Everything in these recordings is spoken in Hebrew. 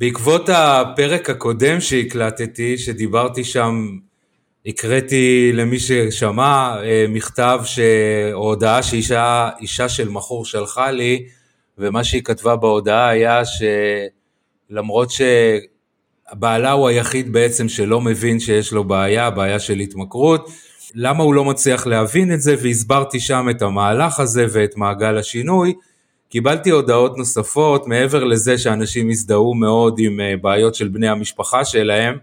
בעקבות הפרק הקודם שהקלטתי, שדיברתי שם, הקראתי למי ששמע אה, מכתב ש... או הודעה שאישה של מכור שלחה לי, ומה שהיא כתבה בהודעה היה שלמרות שבעלה הוא היחיד בעצם שלא מבין שיש לו בעיה, בעיה של התמכרות, למה הוא לא מצליח להבין את זה, והסברתי שם את המהלך הזה ואת מעגל השינוי. קיבלתי הודעות נוספות, מעבר לזה שאנשים הזדהו מאוד עם אה, בעיות של בני המשפחה שלהם,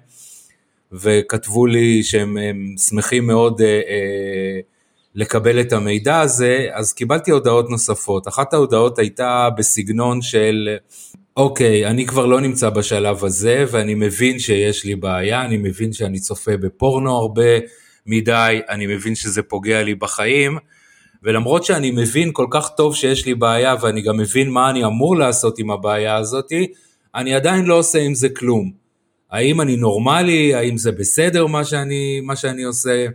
וכתבו לי שהם שמחים מאוד אה, אה, לקבל את המידע הזה, אז קיבלתי הודעות נוספות. אחת ההודעות הייתה בסגנון של, אוקיי, אני כבר לא נמצא בשלב הזה, ואני מבין שיש לי בעיה, אני מבין שאני צופה בפורנו הרבה מדי, אני מבין שזה פוגע לי בחיים, ולמרות שאני מבין כל כך טוב שיש לי בעיה, ואני גם מבין מה אני אמור לעשות עם הבעיה הזאתי, אני עדיין לא עושה עם זה כלום. האם אני נורמלי, האם זה בסדר מה שאני, מה שאני עושה?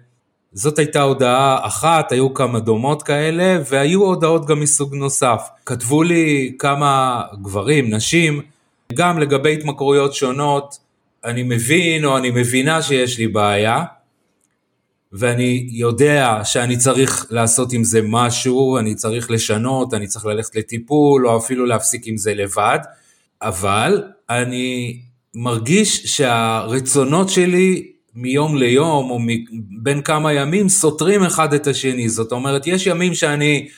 זאת הייתה הודעה אחת, היו כמה דומות כאלה, והיו הודעות גם מסוג נוסף. כתבו לי כמה גברים, נשים, גם לגבי התמכרויות שונות, אני מבין או אני מבינה שיש לי בעיה, ואני יודע שאני צריך לעשות עם זה משהו, אני צריך לשנות, אני צריך ללכת לטיפול, או אפילו להפסיק עם זה לבד, אבל אני מרגיש שהרצונות שלי מיום ליום או בין כמה ימים סותרים אחד את השני. זאת אומרת, יש ימים שאני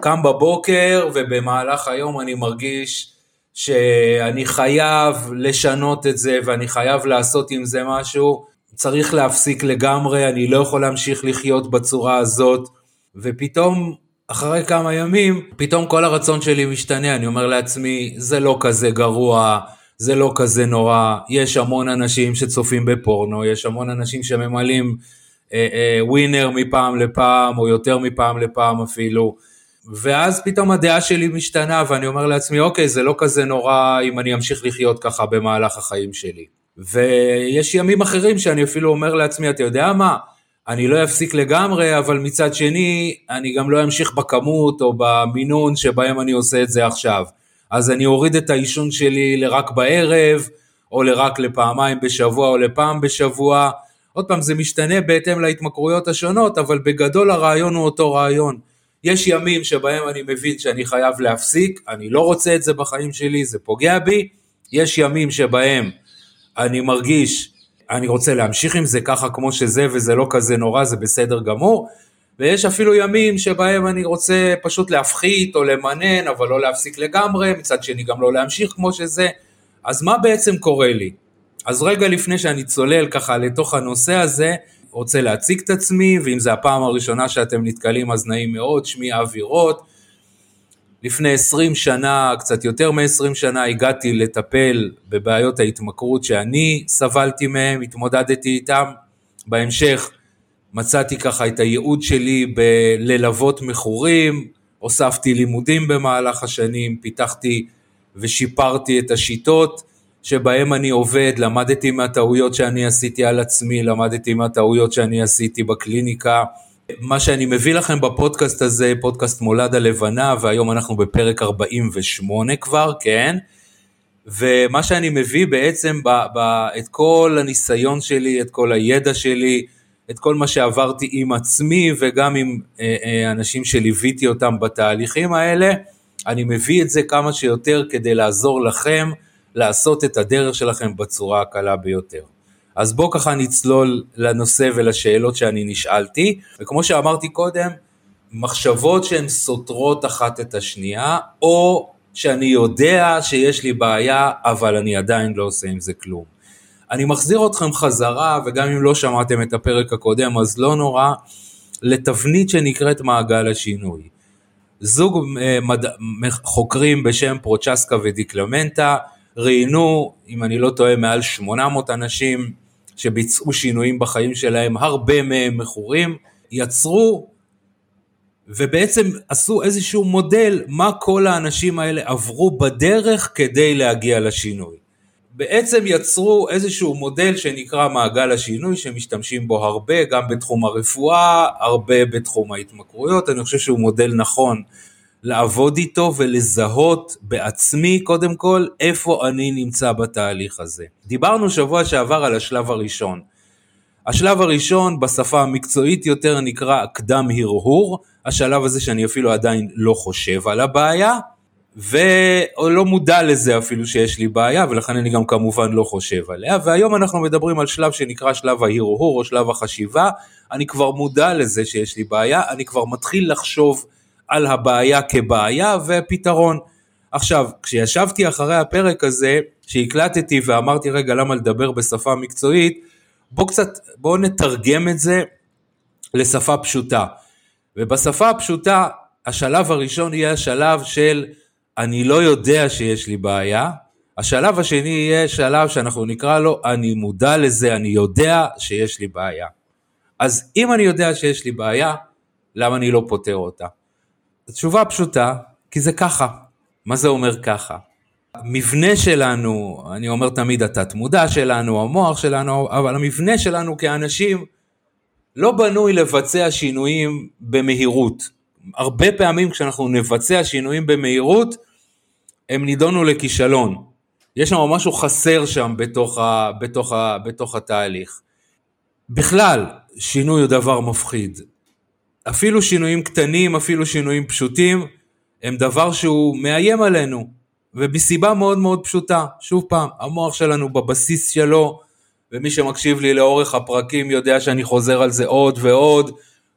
קם בבוקר ובמהלך היום אני מרגיש שאני חייב לשנות את זה ואני חייב לעשות עם זה משהו, צריך להפסיק לגמרי, אני לא יכול להמשיך לחיות בצורה הזאת, ופתאום אחרי כמה ימים, פתאום כל הרצון שלי משתנה, אני אומר לעצמי, זה לא כזה גרוע, זה לא כזה נורא, יש המון אנשים שצופים בפורנו, יש המון אנשים שממלאים אה, אה, ווינר מפעם לפעם, או יותר מפעם לפעם אפילו, ואז פתאום הדעה שלי משתנה, ואני אומר לעצמי, אוקיי, זה לא כזה נורא אם אני אמשיך לחיות ככה במהלך החיים שלי. ויש ימים אחרים שאני אפילו אומר לעצמי, אתה יודע מה, אני לא אפסיק לגמרי, אבל מצד שני, אני גם לא אמשיך בכמות או במינון שבהם אני עושה את זה עכשיו. אז אני אוריד את העישון שלי לרק בערב, או לרק לפעמיים בשבוע או לפעם בשבוע. עוד פעם, זה משתנה בהתאם להתמכרויות השונות, אבל בגדול הרעיון הוא אותו רעיון. יש ימים שבהם אני מבין שאני חייב להפסיק, אני לא רוצה את זה בחיים שלי, זה פוגע בי. יש ימים שבהם אני מרגיש, אני רוצה להמשיך עם זה ככה כמו שזה וזה לא כזה נורא, זה בסדר גמור. ויש אפילו ימים שבהם אני רוצה פשוט להפחית או למנן, אבל לא להפסיק לגמרי, מצד שני גם לא להמשיך כמו שזה. אז מה בעצם קורה לי? אז רגע לפני שאני צולל ככה לתוך הנושא הזה, רוצה להציג את עצמי, ואם זו הפעם הראשונה שאתם נתקלים אז נעים מאוד, שמי אבי רוט. לפני 20 שנה, קצת יותר מ-20 שנה, הגעתי לטפל בבעיות ההתמכרות שאני סבלתי מהן, התמודדתי איתן. בהמשך מצאתי ככה את הייעוד שלי בללוות מכורים, הוספתי לימודים במהלך השנים, פיתחתי ושיפרתי את השיטות שבהם אני עובד, למדתי מהטעויות שאני עשיתי על עצמי, למדתי מהטעויות שאני עשיתי בקליניקה. מה שאני מביא לכם בפודקאסט הזה, פודקאסט מולד הלבנה, והיום אנחנו בפרק 48 כבר, כן? ומה שאני מביא בעצם, ב, ב, את כל הניסיון שלי, את כל הידע שלי, את כל מה שעברתי עם עצמי וגם עם אה, אה, אנשים שליוויתי אותם בתהליכים האלה, אני מביא את זה כמה שיותר כדי לעזור לכם לעשות את הדרך שלכם בצורה הקלה ביותר. אז בואו ככה נצלול לנושא ולשאלות שאני נשאלתי, וכמו שאמרתי קודם, מחשבות שהן סותרות אחת את השנייה, או שאני יודע שיש לי בעיה, אבל אני עדיין לא עושה עם זה כלום. אני מחזיר אתכם חזרה, וגם אם לא שמעתם את הפרק הקודם, אז לא נורא, לתבנית שנקראת מעגל השינוי. זוג אה, מד... חוקרים בשם פרוצ'סקה ודיקלמנטה ראיינו, אם אני לא טועה, מעל 800 אנשים שביצעו שינויים בחיים שלהם, הרבה מהם מכורים, יצרו ובעצם עשו איזשהו מודל מה כל האנשים האלה עברו בדרך כדי להגיע לשינוי. בעצם יצרו איזשהו מודל שנקרא מעגל השינוי שמשתמשים בו הרבה גם בתחום הרפואה, הרבה בתחום ההתמכרויות, אני חושב שהוא מודל נכון לעבוד איתו ולזהות בעצמי קודם כל איפה אני נמצא בתהליך הזה. דיברנו שבוע שעבר על השלב הראשון. השלב הראשון בשפה המקצועית יותר נקרא קדם הרהור, השלב הזה שאני אפילו עדיין לא חושב על הבעיה, ולא מודע לזה אפילו שיש לי בעיה, ולכן אני גם כמובן לא חושב עליה, והיום אנחנו מדברים על שלב שנקרא שלב ההרהור או שלב החשיבה, אני כבר מודע לזה שיש לי בעיה, אני כבר מתחיל לחשוב על הבעיה כבעיה ופתרון. עכשיו, כשישבתי אחרי הפרק הזה, שהקלטתי ואמרתי רגע למה לדבר בשפה מקצועית, בואו קצת, בואו נתרגם את זה לשפה פשוטה. ובשפה הפשוטה, השלב הראשון יהיה השלב של אני לא יודע שיש לי בעיה, השלב השני יהיה שלב שאנחנו נקרא לו אני מודע לזה, אני יודע שיש לי בעיה. אז אם אני יודע שיש לי בעיה, למה אני לא פותר אותה? התשובה פשוטה, כי זה ככה. מה זה אומר ככה? המבנה שלנו, אני אומר תמיד התת מודע שלנו, המוח שלנו, אבל המבנה שלנו כאנשים לא בנוי לבצע שינויים במהירות. הרבה פעמים כשאנחנו נבצע שינויים במהירות, הם נידונו לכישלון. יש שם משהו חסר שם בתוך, ה, בתוך, ה, בתוך התהליך. בכלל, שינוי הוא דבר מפחיד. אפילו שינויים קטנים, אפילו שינויים פשוטים, הם דבר שהוא מאיים עלינו, ובסיבה מאוד מאוד פשוטה. שוב פעם, המוח שלנו בבסיס שלו, ומי שמקשיב לי לאורך הפרקים יודע שאני חוזר על זה עוד ועוד,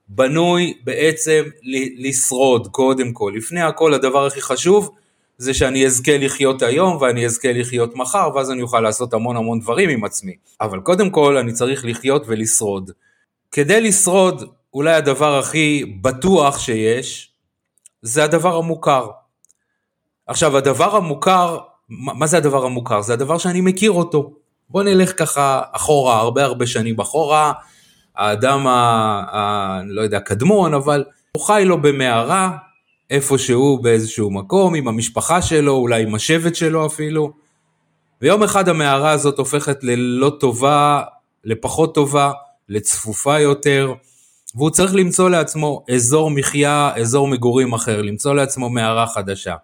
בנוי בעצם לשרוד קודם כל. לפני הכל הדבר הכי חשוב זה שאני אזכה לחיות היום ואני אזכה לחיות מחר ואז אני אוכל לעשות המון המון דברים עם עצמי. אבל קודם כל אני צריך לחיות ולשרוד. כדי לשרוד אולי הדבר הכי בטוח שיש זה הדבר המוכר. עכשיו הדבר המוכר, מה זה הדבר המוכר? זה הדבר שאני מכיר אותו. בוא נלך ככה אחורה, הרבה הרבה שנים אחורה, האדם, ה, ה, לא יודע, קדמון, אבל הוא חי לו במערה, איפשהו באיזשהו מקום, עם המשפחה שלו, אולי עם השבט שלו אפילו, ויום אחד המערה הזאת הופכת ללא טובה, לפחות טובה, לצפופה יותר, והוא צריך למצוא לעצמו אזור מחיה, אזור מגורים אחר, למצוא לעצמו מערה חדשה.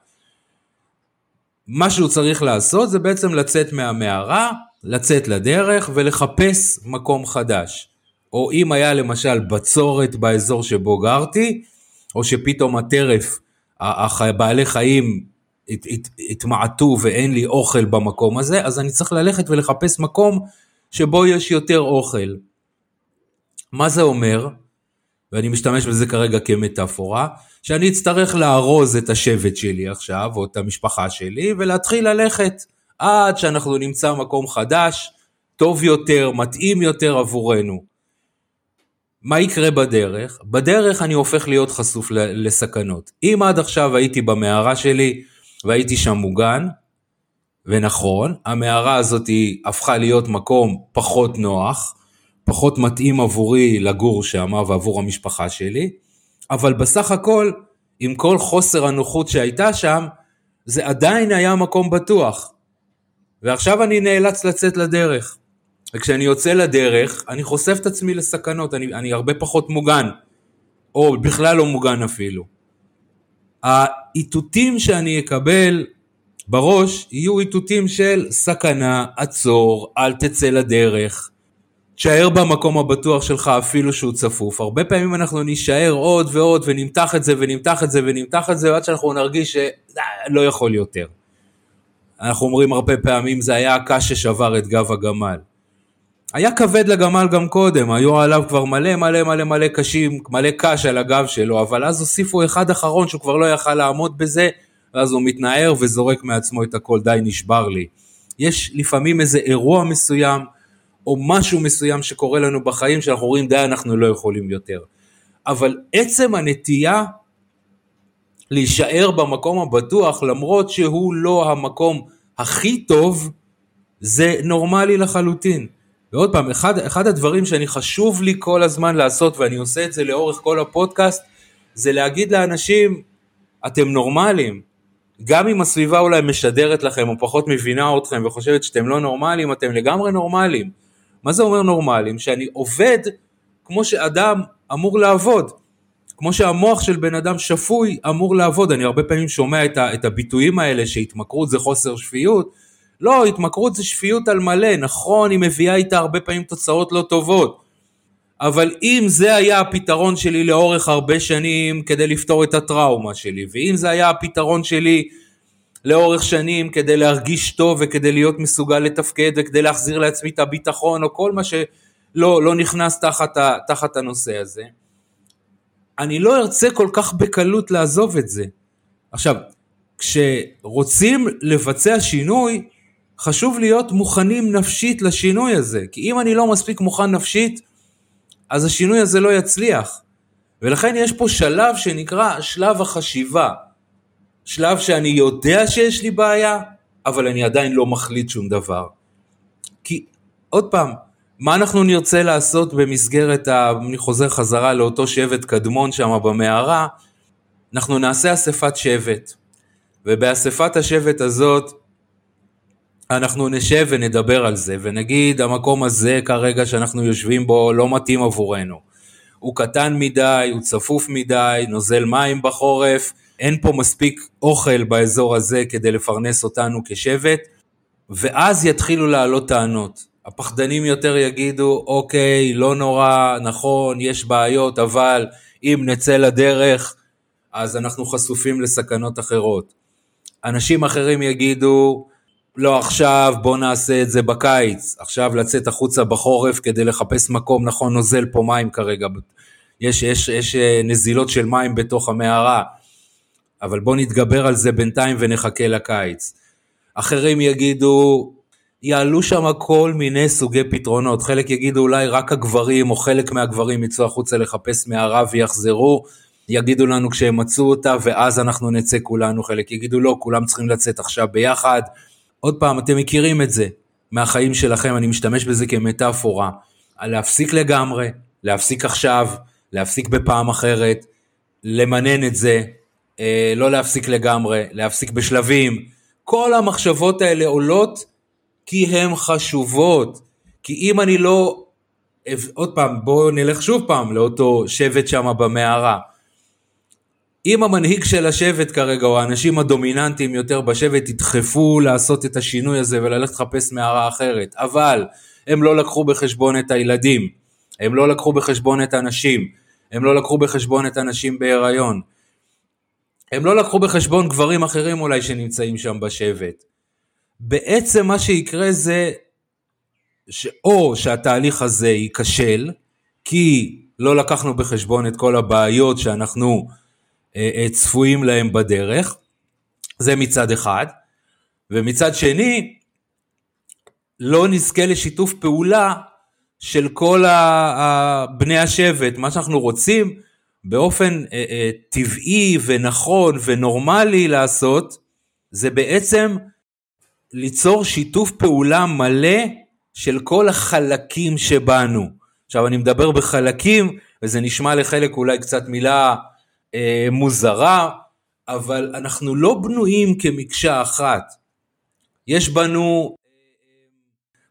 מה שהוא צריך לעשות זה בעצם לצאת מהמערה, לצאת לדרך ולחפש מקום חדש. או אם היה למשל בצורת באזור שבו גרתי, או שפתאום הטרף, בעלי חיים הת, הת, התמעטו ואין לי אוכל במקום הזה, אז אני צריך ללכת ולחפש מקום שבו יש יותר אוכל. מה זה אומר? ואני משתמש בזה כרגע כמטאפורה, שאני אצטרך לארוז את השבט שלי עכשיו, או את המשפחה שלי, ולהתחיל ללכת עד שאנחנו נמצא מקום חדש, טוב יותר, מתאים יותר עבורנו. מה יקרה בדרך? בדרך אני הופך להיות חשוף לסכנות. אם עד עכשיו הייתי במערה שלי והייתי שם מוגן, ונכון, המערה הזאת הפכה להיות מקום פחות נוח, פחות מתאים עבורי לגור שם ועבור המשפחה שלי, אבל בסך הכל, עם כל חוסר הנוחות שהייתה שם, זה עדיין היה מקום בטוח. ועכשיו אני נאלץ לצאת לדרך. וכשאני יוצא לדרך, אני חושף את עצמי לסכנות, אני, אני הרבה פחות מוגן, או בכלל לא מוגן אפילו. האיתותים שאני אקבל בראש יהיו איתותים של סכנה, עצור, אל תצא לדרך, תשאר במקום הבטוח שלך אפילו שהוא צפוף. הרבה פעמים אנחנו נישאר עוד ועוד ונמתח את זה ונמתח את זה ונמתח את זה עד שאנחנו נרגיש שלא יכול יותר. אנחנו אומרים הרבה פעמים זה היה הקש ששבר את גב הגמל. היה כבד לגמל גם קודם, היו עליו כבר מלא מלא מלא מלא קשים, מלא קש על הגב שלו, אבל אז הוסיפו אחד אחרון שהוא כבר לא יכל לעמוד בזה, ואז הוא מתנער וזורק מעצמו את הכל, די נשבר לי. יש לפעמים איזה אירוע מסוים, או משהו מסוים שקורה לנו בחיים, שאנחנו רואים די אנחנו לא יכולים יותר. אבל עצם הנטייה להישאר במקום הבטוח, למרות שהוא לא המקום הכי טוב, זה נורמלי לחלוטין. ועוד פעם, אחד, אחד הדברים שאני חשוב לי כל הזמן לעשות, ואני עושה את זה לאורך כל הפודקאסט, זה להגיד לאנשים, אתם נורמלים. גם אם הסביבה אולי משדרת לכם או פחות מבינה אתכם וחושבת שאתם לא נורמלים, אתם לגמרי נורמלים. מה זה אומר נורמלים? שאני עובד כמו שאדם אמור לעבוד. כמו שהמוח של בן אדם שפוי אמור לעבוד, אני הרבה פעמים שומע את, ה, את הביטויים האלה שהתמכרות זה חוסר שפיות, לא, התמכרות זה שפיות על מלא, נכון, היא מביאה איתה הרבה פעמים תוצאות לא טובות, אבל אם זה היה הפתרון שלי לאורך הרבה שנים כדי לפתור את הטראומה שלי, ואם זה היה הפתרון שלי לאורך שנים כדי להרגיש טוב וכדי להיות מסוגל לתפקד וכדי להחזיר לעצמי את הביטחון או כל מה שלא לא נכנס תחת, ה, תחת הנושא הזה, אני לא ארצה כל כך בקלות לעזוב את זה. עכשיו, כשרוצים לבצע שינוי, חשוב להיות מוכנים נפשית לשינוי הזה, כי אם אני לא מספיק מוכן נפשית, אז השינוי הזה לא יצליח. ולכן יש פה שלב שנקרא שלב החשיבה. שלב שאני יודע שיש לי בעיה, אבל אני עדיין לא מחליט שום דבר. כי עוד פעם, מה אנחנו נרצה לעשות במסגרת, ה... אני חוזר חזרה לאותו שבט קדמון שם במערה, אנחנו נעשה אספת שבט. ובאספת השבט הזאת אנחנו נשב ונדבר על זה, ונגיד המקום הזה כרגע שאנחנו יושבים בו לא מתאים עבורנו. הוא קטן מדי, הוא צפוף מדי, נוזל מים בחורף, אין פה מספיק אוכל באזור הזה כדי לפרנס אותנו כשבט, ואז יתחילו לעלות טענות. הפחדנים יותר יגידו, אוקיי, לא נורא, נכון, יש בעיות, אבל אם נצא לדרך, אז אנחנו חשופים לסכנות אחרות. אנשים אחרים יגידו, לא עכשיו, בוא נעשה את זה בקיץ, עכשיו לצאת החוצה בחורף כדי לחפש מקום, נכון, נוזל פה מים כרגע, יש, יש, יש אה, נזילות של מים בתוך המערה, אבל בוא נתגבר על זה בינתיים ונחכה לקיץ. אחרים יגידו, יעלו שם כל מיני סוגי פתרונות, חלק יגידו אולי רק הגברים או חלק מהגברים יצאו החוצה לחפש מערה ויחזרו, יגידו לנו כשהם מצאו אותה ואז אנחנו נצא כולנו, חלק יגידו לא, כולם צריכים לצאת עכשיו ביחד. עוד פעם, אתם מכירים את זה. מהחיים שלכם, אני משתמש בזה כמטאפורה, להפסיק לגמרי, להפסיק עכשיו, להפסיק בפעם אחרת, למנן את זה, לא להפסיק לגמרי, להפסיק בשלבים. כל המחשבות האלה עולות כי הן חשובות. כי אם אני לא... עוד פעם, בואו נלך שוב פעם לאותו שבט שם במערה. אם המנהיג של השבט כרגע, או האנשים הדומיננטיים יותר בשבט, ידחפו לעשות את השינוי הזה וללכת לחפש מערה אחרת, אבל הם לא לקחו בחשבון את הילדים, הם לא לקחו בחשבון את הנשים, הם לא לקחו בחשבון את הנשים בהיריון, הם לא לקחו בחשבון גברים אחרים אולי שנמצאים שם בשבט. בעצם מה שיקרה זה שאו שהתהליך הזה ייכשל, כי לא לקחנו בחשבון את כל הבעיות שאנחנו אה, אה, צפויים להם בדרך, זה מצד אחד, ומצד שני, לא נזכה לשיתוף פעולה של כל בני השבט, מה שאנחנו רוצים באופן אה, טבעי ונכון ונורמלי לעשות, זה בעצם ליצור שיתוף פעולה מלא של כל החלקים שבנו. עכשיו אני מדבר בחלקים, וזה נשמע לחלק אולי קצת מילה אה, מוזרה, אבל אנחנו לא בנויים כמקשה אחת. יש בנו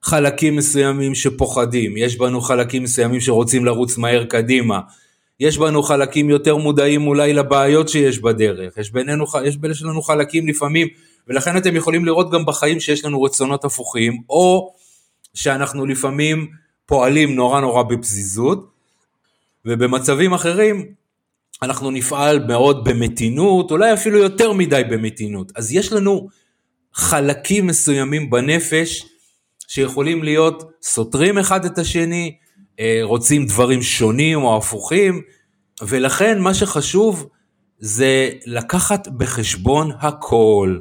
חלקים מסוימים שפוחדים, יש בנו חלקים מסוימים שרוצים לרוץ מהר קדימה, יש בנו חלקים יותר מודעים אולי לבעיות שיש בדרך, יש בינינו, יש לנו חלקים לפעמים, ולכן אתם יכולים לראות גם בחיים שיש לנו רצונות הפוכים, או שאנחנו לפעמים פועלים נורא נורא בפזיזות, ובמצבים אחרים אנחנו נפעל מאוד במתינות, אולי אפילו יותר מדי במתינות. אז יש לנו חלקים מסוימים בנפש שיכולים להיות סותרים אחד את השני, רוצים דברים שונים או הפוכים, ולכן מה שחשוב זה לקחת בחשבון הכל.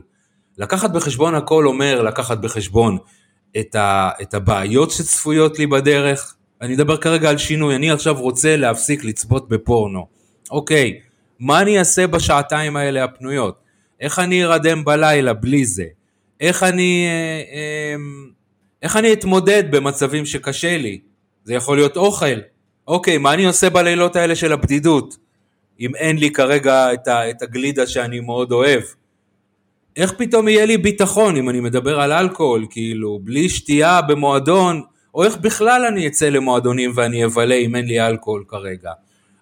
לקחת בחשבון הכל אומר לקחת בחשבון את, ה, את הבעיות שצפויות לי בדרך. אני אדבר כרגע על שינוי, אני עכשיו רוצה להפסיק לצפות בפורנו. אוקיי, מה אני אעשה בשעתיים האלה הפנויות? איך אני ארדם בלילה בלי זה? איך אני, אה, אה, איך אני אתמודד במצבים שקשה לי? זה יכול להיות אוכל. אוקיי, מה אני עושה בלילות האלה של הבדידות? אם אין לי כרגע את, ה, את הגלידה שאני מאוד אוהב. איך פתאום יהיה לי ביטחון אם אני מדבר על אלכוהול, כאילו, בלי שתייה במועדון, או איך בכלל אני אצא למועדונים ואני אבלה אם אין לי אלכוהול כרגע.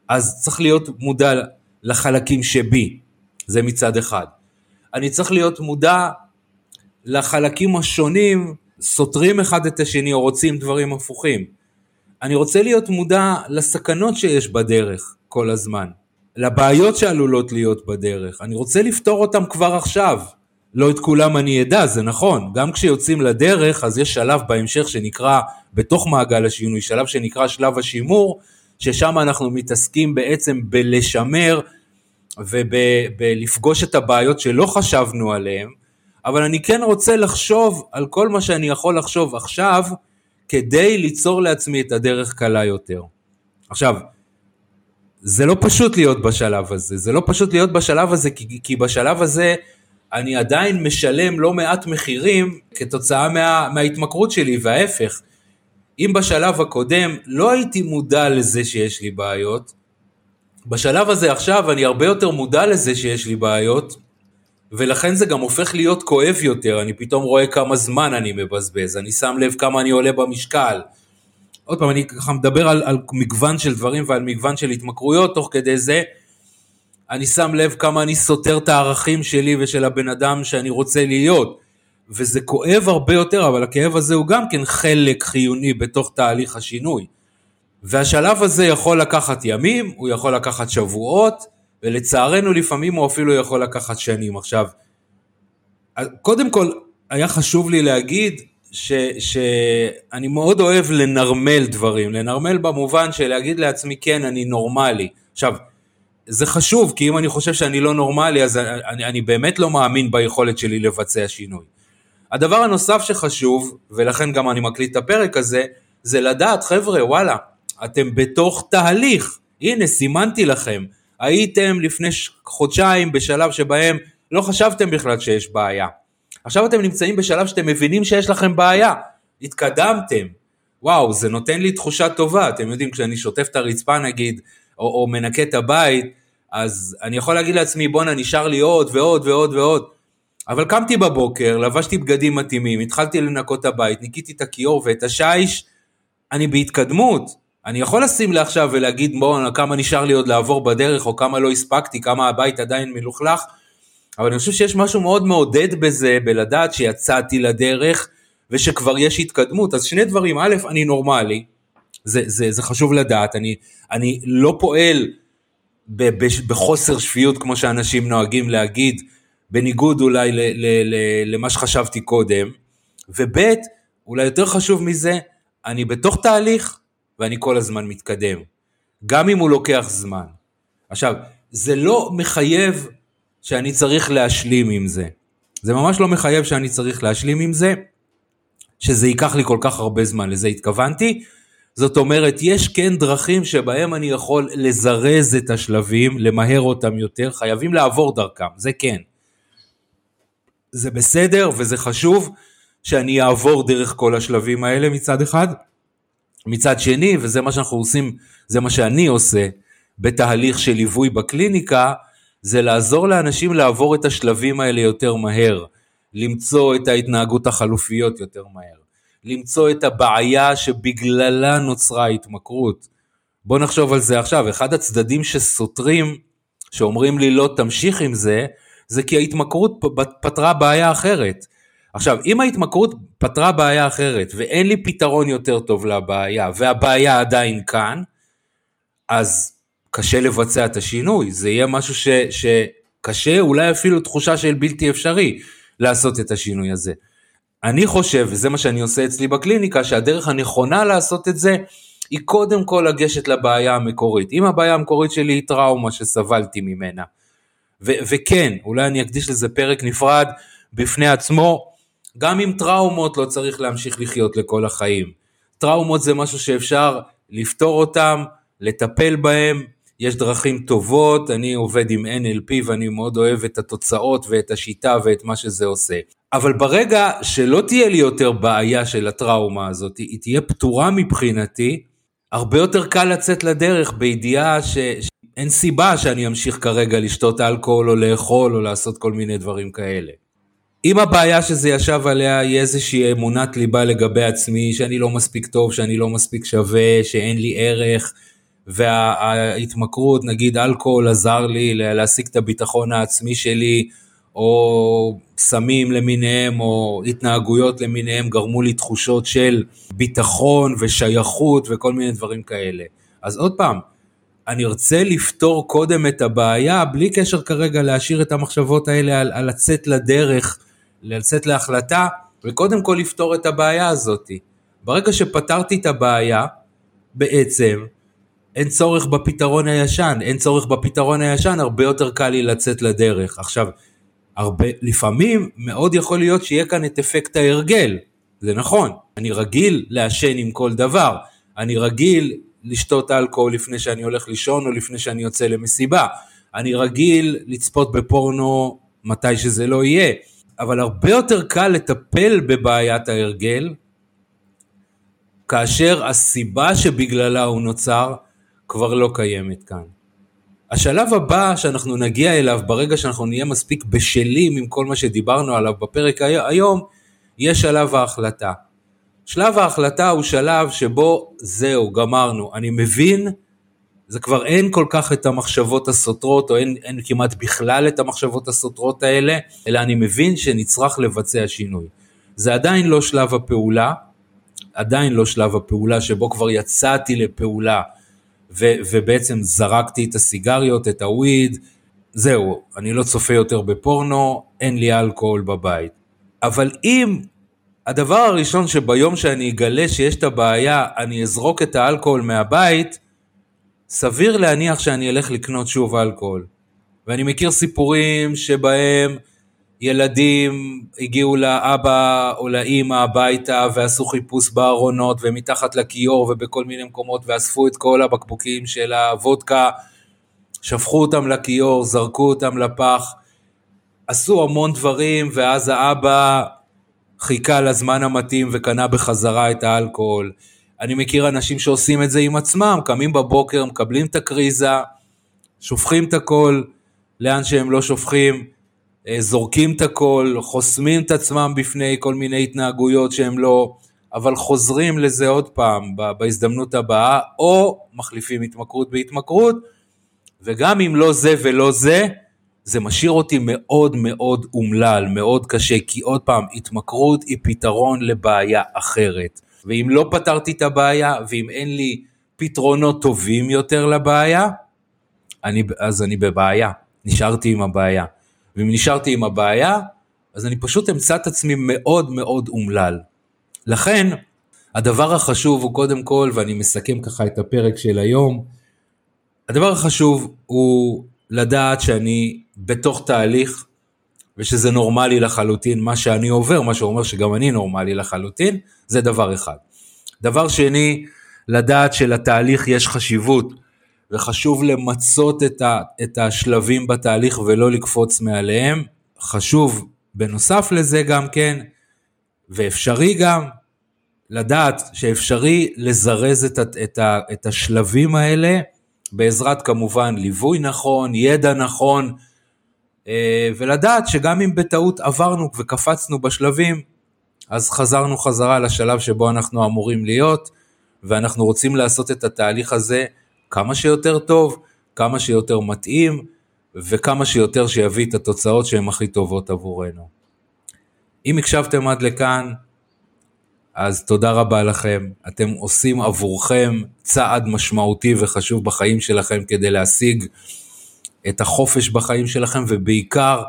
אז צריך להיות מודע לחלקים שבי, זה מצד אחד. אני צריך להיות מודע לחלקים השונים, סותרים אחד את השני או רוצים דברים הפוכים. אני רוצה להיות מודע לסכנות שיש בדרך כל הזמן, לבעיות שעלולות להיות בדרך. אני רוצה לפתור אותם כבר עכשיו. לא את כולם אני אדע, זה נכון. גם כשיוצאים לדרך, אז יש שלב בהמשך שנקרא, בתוך מעגל השינוי, שלב שנקרא שלב השימור, ששם אנחנו מתעסקים בעצם בלשמר ובלפגוש את הבעיות שלא חשבנו עליהן, אבל אני כן רוצה לחשוב על כל מה שאני יכול לחשוב עכשיו, כדי ליצור לעצמי את הדרך קלה יותר. עכשיו, זה לא פשוט להיות בשלב הזה, זה לא פשוט להיות בשלב הזה, כי, כי בשלב הזה אני עדיין משלם לא מעט מחירים כתוצאה מה, מההתמכרות שלי, וההפך. אם בשלב הקודם לא הייתי מודע לזה שיש לי בעיות, בשלב הזה עכשיו אני הרבה יותר מודע לזה שיש לי בעיות, ולכן זה גם הופך להיות כואב יותר, אני פתאום רואה כמה זמן אני מבזבז, אני שם לב כמה אני עולה במשקל. עוד פעם, אני ככה מדבר על, על מגוון של דברים ועל מגוון של התמכרויות, תוך כדי זה אני שם לב כמה אני סותר את הערכים שלי ושל הבן אדם שאני רוצה להיות. וזה כואב הרבה יותר, אבל הכאב הזה הוא גם כן חלק חיוני בתוך תהליך השינוי. והשלב הזה יכול לקחת ימים, הוא יכול לקחת שבועות, ולצערנו לפעמים הוא אפילו יכול לקחת שנים. עכשיו, קודם כל, היה חשוב לי להגיד ש, שאני מאוד אוהב לנרמל דברים, לנרמל במובן של להגיד לעצמי, כן, אני נורמלי. עכשיו, זה חשוב, כי אם אני חושב שאני לא נורמלי, אז אני, אני באמת לא מאמין ביכולת שלי לבצע שינוי. הדבר הנוסף שחשוב, ולכן גם אני מקליט את הפרק הזה, זה לדעת, חבר'ה, וואלה, אתם בתוך תהליך. הנה, סימנתי לכם. הייתם לפני חודשיים בשלב שבהם לא חשבתם בכלל שיש בעיה. עכשיו אתם נמצאים בשלב שאתם מבינים שיש לכם בעיה. התקדמתם. וואו, זה נותן לי תחושה טובה. אתם יודעים, כשאני שוטף את הרצפה נגיד, או, או מנקה את הבית, אז אני יכול להגיד לעצמי, בואנה, נשאר לי עוד ועוד ועוד ועוד. אבל קמתי בבוקר, לבשתי בגדים מתאימים, התחלתי לנקות את הבית, ניקיתי את הכיור ואת השיש, אני בהתקדמות. אני יכול לשים לעכשיו ולהגיד בואנה כמה נשאר לי עוד לעבור בדרך או כמה לא הספקתי, כמה הבית עדיין מלוכלך, אבל אני חושב שיש משהו מאוד מעודד בזה, בלדעת שיצאתי לדרך ושכבר יש התקדמות. אז שני דברים, א', אני נורמלי, זה, זה, זה חשוב לדעת, אני, אני לא פועל ב, ב, בחוסר שפיות כמו שאנשים נוהגים להגיד, בניגוד אולי ל, ל, ל, למה שחשבתי קודם, וב', אולי יותר חשוב מזה, אני בתוך תהליך ואני כל הזמן מתקדם, גם אם הוא לוקח זמן. עכשיו, זה לא מחייב שאני צריך להשלים עם זה. זה ממש לא מחייב שאני צריך להשלים עם זה, שזה ייקח לי כל כך הרבה זמן, לזה התכוונתי. זאת אומרת, יש כן דרכים שבהם אני יכול לזרז את השלבים, למהר אותם יותר, חייבים לעבור דרכם, זה כן. זה בסדר וזה חשוב שאני אעבור דרך כל השלבים האלה מצד אחד. מצד שני, וזה מה שאנחנו עושים, זה מה שאני עושה בתהליך של ליווי בקליניקה, זה לעזור לאנשים לעבור את השלבים האלה יותר מהר, למצוא את ההתנהגות החלופיות יותר מהר, למצוא את הבעיה שבגללה נוצרה ההתמכרות. בוא נחשוב על זה עכשיו, אחד הצדדים שסותרים, שאומרים לי לא תמשיך עם זה, זה כי ההתמכרות פתרה בעיה אחרת. עכשיו, אם ההתמכרות פתרה בעיה אחרת ואין לי פתרון יותר טוב לבעיה והבעיה עדיין כאן, אז קשה לבצע את השינוי, זה יהיה משהו ש, שקשה, אולי אפילו תחושה של בלתי אפשרי לעשות את השינוי הזה. אני חושב, וזה מה שאני עושה אצלי בקליניקה, שהדרך הנכונה לעשות את זה, היא קודם כל לגשת לבעיה המקורית. אם הבעיה המקורית שלי היא טראומה שסבלתי ממנה, ו- וכן, אולי אני אקדיש לזה פרק נפרד בפני עצמו, גם עם טראומות לא צריך להמשיך לחיות לכל החיים. טראומות זה משהו שאפשר לפתור אותם, לטפל בהם, יש דרכים טובות, אני עובד עם NLP ואני מאוד אוהב את התוצאות ואת השיטה ואת מה שזה עושה. אבל ברגע שלא תהיה לי יותר בעיה של הטראומה הזאת, היא תהיה פתורה מבחינתי, הרבה יותר קל לצאת לדרך בידיעה שאין סיבה שאני אמשיך כרגע לשתות אלכוהול או לאכול או לעשות כל מיני דברים כאלה. אם הבעיה שזה ישב עליה היא איזושהי אמונת ליבה לגבי עצמי, שאני לא מספיק טוב, שאני לא מספיק שווה, שאין לי ערך, וההתמכרות, נגיד אלכוהול עזר לי להשיג את הביטחון העצמי שלי, או סמים למיניהם, או התנהגויות למיניהם, גרמו לי תחושות של ביטחון ושייכות וכל מיני דברים כאלה. אז עוד פעם, אני ארצה לפתור קודם את הבעיה, בלי קשר כרגע להשאיר את המחשבות האלה על, על לצאת לדרך, לצאת להחלטה, וקודם כל לפתור את הבעיה הזאת. ברגע שפתרתי את הבעיה, בעצם, אין צורך בפתרון הישן, אין צורך בפתרון הישן, הרבה יותר קל לי לצאת לדרך. עכשיו, הרבה, לפעמים מאוד יכול להיות שיהיה כאן את אפקט ההרגל, זה נכון, אני רגיל לעשן עם כל דבר, אני רגיל לשתות אלכוהול לפני שאני הולך לישון או לפני שאני יוצא למסיבה, אני רגיל לצפות בפורנו מתי שזה לא יהיה, אבל הרבה יותר קל לטפל בבעיית ההרגל, כאשר הסיבה שבגללה הוא נוצר כבר לא קיימת כאן. השלב הבא שאנחנו נגיע אליו ברגע שאנחנו נהיה מספיק בשלים עם כל מה שדיברנו עליו בפרק היום, יהיה שלב ההחלטה. שלב ההחלטה הוא שלב שבו זהו, גמרנו. אני מבין, זה כבר אין כל כך את המחשבות הסותרות, או אין, אין כמעט בכלל את המחשבות הסותרות האלה, אלא אני מבין שנצרך לבצע שינוי. זה עדיין לא שלב הפעולה, עדיין לא שלב הפעולה שבו כבר יצאתי לפעולה ו- ובעצם זרקתי את הסיגריות, את הוויד, זהו, אני לא צופה יותר בפורנו, אין לי אלכוהול בבית. אבל אם הדבר הראשון שביום שאני אגלה שיש את הבעיה, אני אזרוק את האלכוהול מהבית, סביר להניח שאני אלך לקנות שוב אלכוהול. ואני מכיר סיפורים שבהם ילדים הגיעו לאבא או לאימא הביתה ועשו חיפוש בארונות ומתחת לכיור ובכל מיני מקומות ואספו את כל הבקבוקים של הוודקה, שפכו אותם לכיור, זרקו אותם לפח, עשו המון דברים ואז האבא חיכה לזמן המתאים וקנה בחזרה את האלכוהול. אני מכיר אנשים שעושים את זה עם עצמם, קמים בבוקר, מקבלים את הקריזה, שופכים את הכל לאן שהם לא שופכים, אה, זורקים את הכל, חוסמים את עצמם בפני כל מיני התנהגויות שהם לא, אבל חוזרים לזה עוד פעם בהזדמנות הבאה, או מחליפים התמכרות בהתמכרות, וגם אם לא זה ולא זה, זה משאיר אותי מאוד מאוד אומלל, מאוד קשה, כי עוד פעם, התמכרות היא פתרון לבעיה אחרת. ואם לא פתרתי את הבעיה, ואם אין לי פתרונות טובים יותר לבעיה, אני, אז אני בבעיה, נשארתי עם הבעיה. ואם נשארתי עם הבעיה, אז אני פשוט אמצא את עצמי מאוד מאוד אומלל. לכן, הדבר החשוב הוא קודם כל, ואני מסכם ככה את הפרק של היום, הדבר החשוב הוא לדעת שאני בתוך תהליך, ושזה נורמלי לחלוטין, מה שאני עובר, מה שאומר שגם אני נורמלי לחלוטין, זה דבר אחד. דבר שני, לדעת שלתהליך יש חשיבות, וחשוב למצות את, ה, את השלבים בתהליך ולא לקפוץ מעליהם. חשוב בנוסף לזה גם כן, ואפשרי גם, לדעת שאפשרי לזרז את, את, את השלבים האלה בעזרת כמובן ליווי נכון, ידע נכון, ולדעת שגם אם בטעות עברנו וקפצנו בשלבים, אז חזרנו חזרה לשלב שבו אנחנו אמורים להיות, ואנחנו רוצים לעשות את התהליך הזה כמה שיותר טוב, כמה שיותר מתאים, וכמה שיותר שיביא את התוצאות שהן הכי טובות עבורנו. אם הקשבתם עד לכאן, אז תודה רבה לכם. אתם עושים עבורכם צעד משמעותי וחשוב בחיים שלכם כדי להשיג את החופש בחיים שלכם, ובעיקר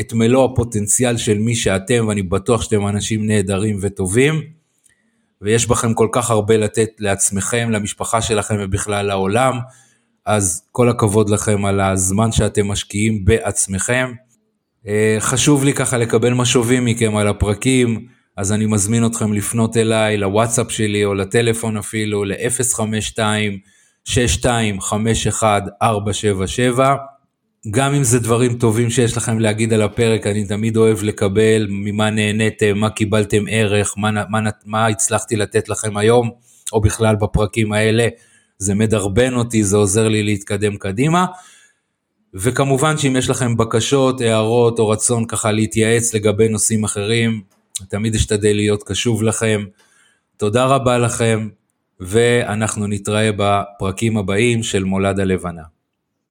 את מלוא הפוטנציאל של מי שאתם, ואני בטוח שאתם אנשים נהדרים וטובים, ויש בכם כל כך הרבה לתת לעצמכם, למשפחה שלכם ובכלל לעולם, אז כל הכבוד לכם על הזמן שאתם משקיעים בעצמכם. אה, חשוב לי ככה לקבל משובים מכם על הפרקים, אז אני מזמין אתכם לפנות אליי, לוואטסאפ שלי או לטלפון אפילו, ל-052-6251-477. גם אם זה דברים טובים שיש לכם להגיד על הפרק, אני תמיד אוהב לקבל ממה נהניתם, מה קיבלתם ערך, מה, מה, מה הצלחתי לתת לכם היום, או בכלל בפרקים האלה. זה מדרבן אותי, זה עוזר לי להתקדם קדימה. וכמובן שאם יש לכם בקשות, הערות או רצון ככה להתייעץ לגבי נושאים אחרים, תמיד אשתדל להיות קשוב לכם. תודה רבה לכם, ואנחנו נתראה בפרקים הבאים של מולד הלבנה.